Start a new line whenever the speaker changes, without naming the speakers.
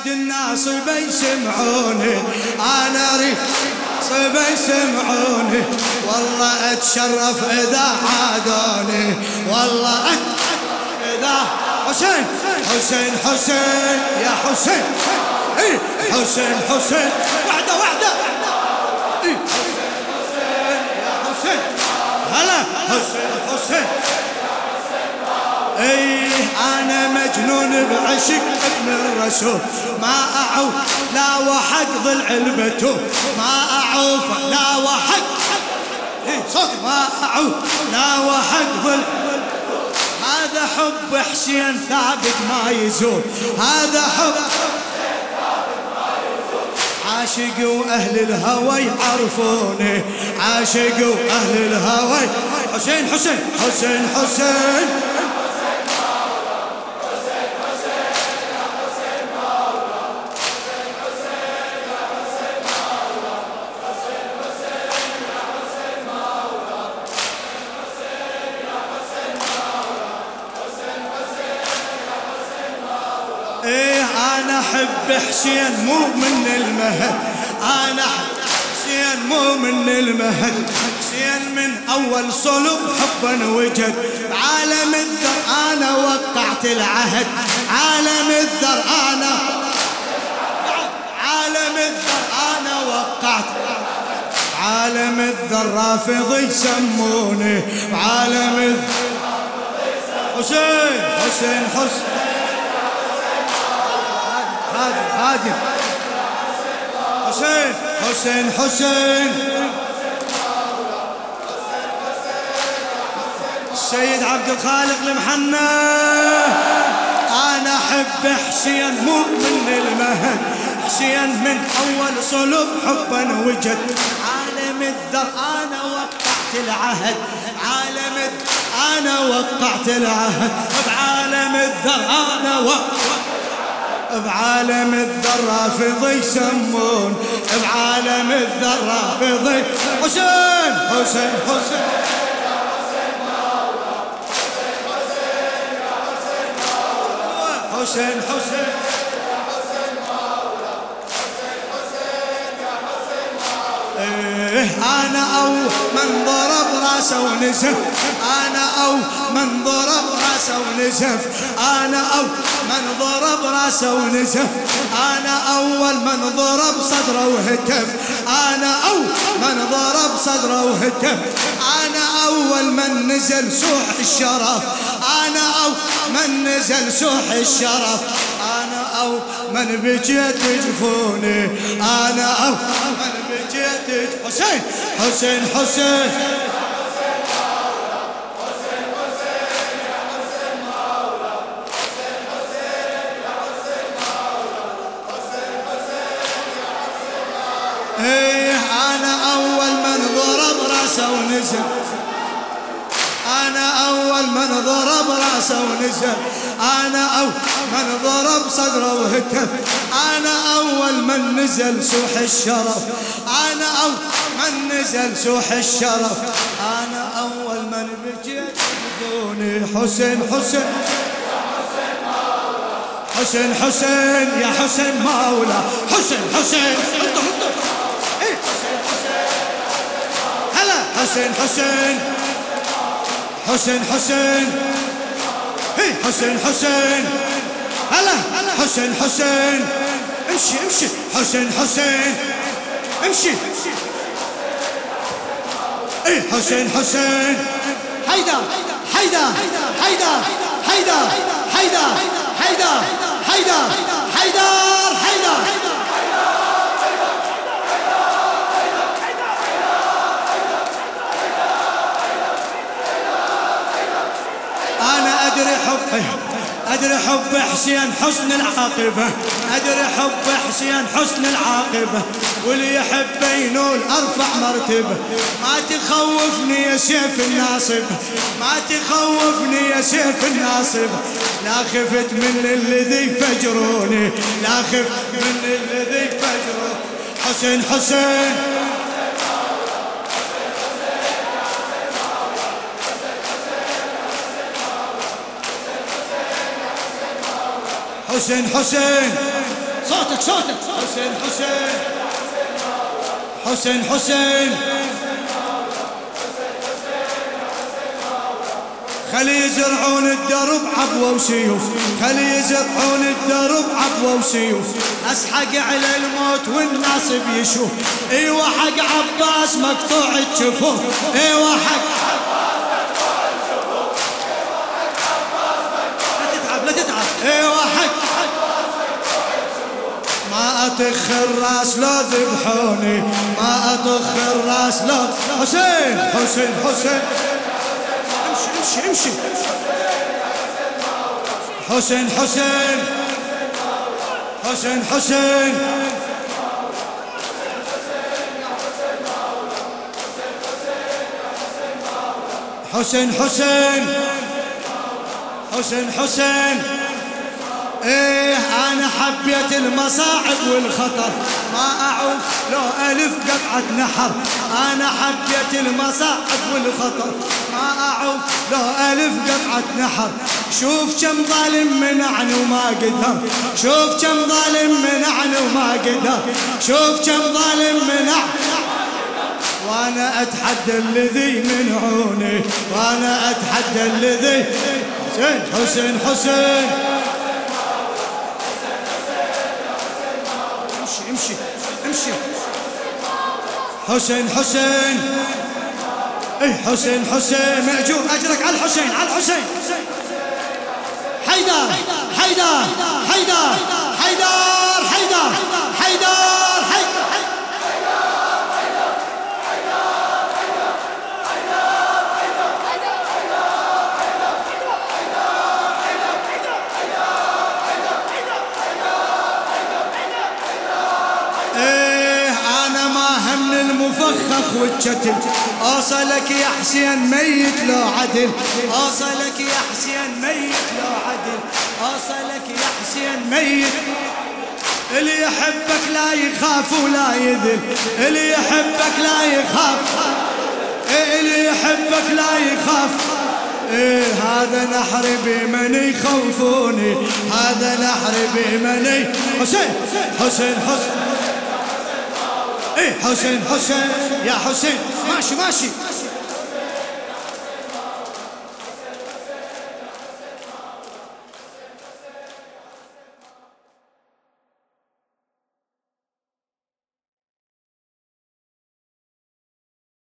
اريد الناس يسمعوني أنا اريد صبا يسمعوني والله أتشرف إذا عادوني. والله إذا حسين. حسين حسين يا حسين. إيه. حسين حسين. وحدة وحدة. إيه. حسين يا حسين. هلا. حسين حسين. إيه أنا مجنون بعشق ابن الرسول. ما أعوف لا وحق ظل علبته ما أعوف لا وحق إيه صوتي. ما أعوف لا وحق ظل هذا حب حسين ثابت ما يزول. هذا حب عاشق وأهل الهوى يعرفوني. عاشق وأهل الهوى. حسين حسين حسين حسين. أحب حسين مو من المهد. أنا أحب حسين مو من المهد. حسين من أول صلب حبا وجد. عالم الذر أنا وقعت العهد. عالم الذر أنا عالم الذر أنا وقعت. عالم الذر رافض يسموني عالم الذر حسين حسين حسين. خادم حسين حسين حسين. السيد عبد الخالق المحنى أنا أحب حسين مو من المهد حسين من أول صلب حبا وجد. عالم الذر أنا وقعت العهد. عالم أنا وقعت العهد. بعالم الذر أنا وقعت بعالم الذرافض يسمون بعالم الذرافض حسين حسين حسين. حسين حسين. أنا أو من ضرب راسه ونزف أنا أو من ضرب راسه ونزف. أنا أو من ضرب راسه ونزف. أنا أول من ضرب صدره وهتف. أنا أو من ضرب صدره وهتف. أنا أول من نزل سوح الشرف. أنا أو من نزل سوح الشرف. أنا أو من بجيت جفوني. أنا أو من بجيت حسين حسين حسين. راسه ونزل. أنا أول من ضرب راسه ونزل. أنا اول من ضرب صدره وهتف. أنا أول من نزل سوح الشرف. أنا اول من نزل سوح الشرف. أنا أول من بجيت بدوني حسين حسين حسين حسين يا حسين مولا. حسين حسين حسين حسين. حسين حسين. هي حسين حسين. هلا حسين حسين. امشي امشي. حسين حسين. امشي. إيه حسين حسين. حيدا حيدا حيدا حيدا حيدا حيدا حيدا حيدر حيدر. أدري حب أدري حب حسين حسن العاقبة. أدري حب حسين حسن العاقبة. واللي يحب ينول أرفع مرتبة. ما تخوفني يا سيف الناصب. ما تخوفني يا سيف الناصب. لا خفت من الذي فجروني. لا خفت من الذي فجروني. حسين حسين. حسين حسين. صوتك صوتك. حسين حسين. حسين حسين. خلي يزرعون الدرب عبوة وسيوف. خلي يزرعون الدرب عبوة وسيوف. أسحق على الموت والناس بيشوف. إيوه حق عباس مقطوع الجفوف إيوه حق اطخ الراس لو ذبحوني. ما اطخ الراس لو حسين حسين حسين. امشي امشي. حسين حسين. حسين حسين. حسين حسين. حسين حسين. إيه أنا حبيت المصاعب والخطر. ما أعوف لو ألف قطعة نحر. أنا حبيت المصاعب والخطر. ما أعوف لو ألف قطعة نحر. شوف كم ظالم منعني وما قدر. شوف كم ظالم منعني وما قدر. شوف كم ظالم منع وأنا أتحدى الذي منعوني. وأنا أتحدى الذي حسين حسين حسين. امشي حسين حسين. اي حسين حسين. مأجور أجرك على الحسين على الحسين. حيدر حيدر حيدر حيدر حيدر حيدر. المفخخ والشتم اوصلك يا حسين ميت لو عدل. اوصلك يا حسين ميت لو عدل. اوصلك يا حسين ميت. اللي يحبك لا يخاف ولا يذل. اللي يحبك لا يخاف. اللي يحبك لا يخاف. إيه هذا نحر بمن يخوفوني. هذا نحر بمن حسين حسين حسين. حسين حسين يا حسين. ماشي ماشي.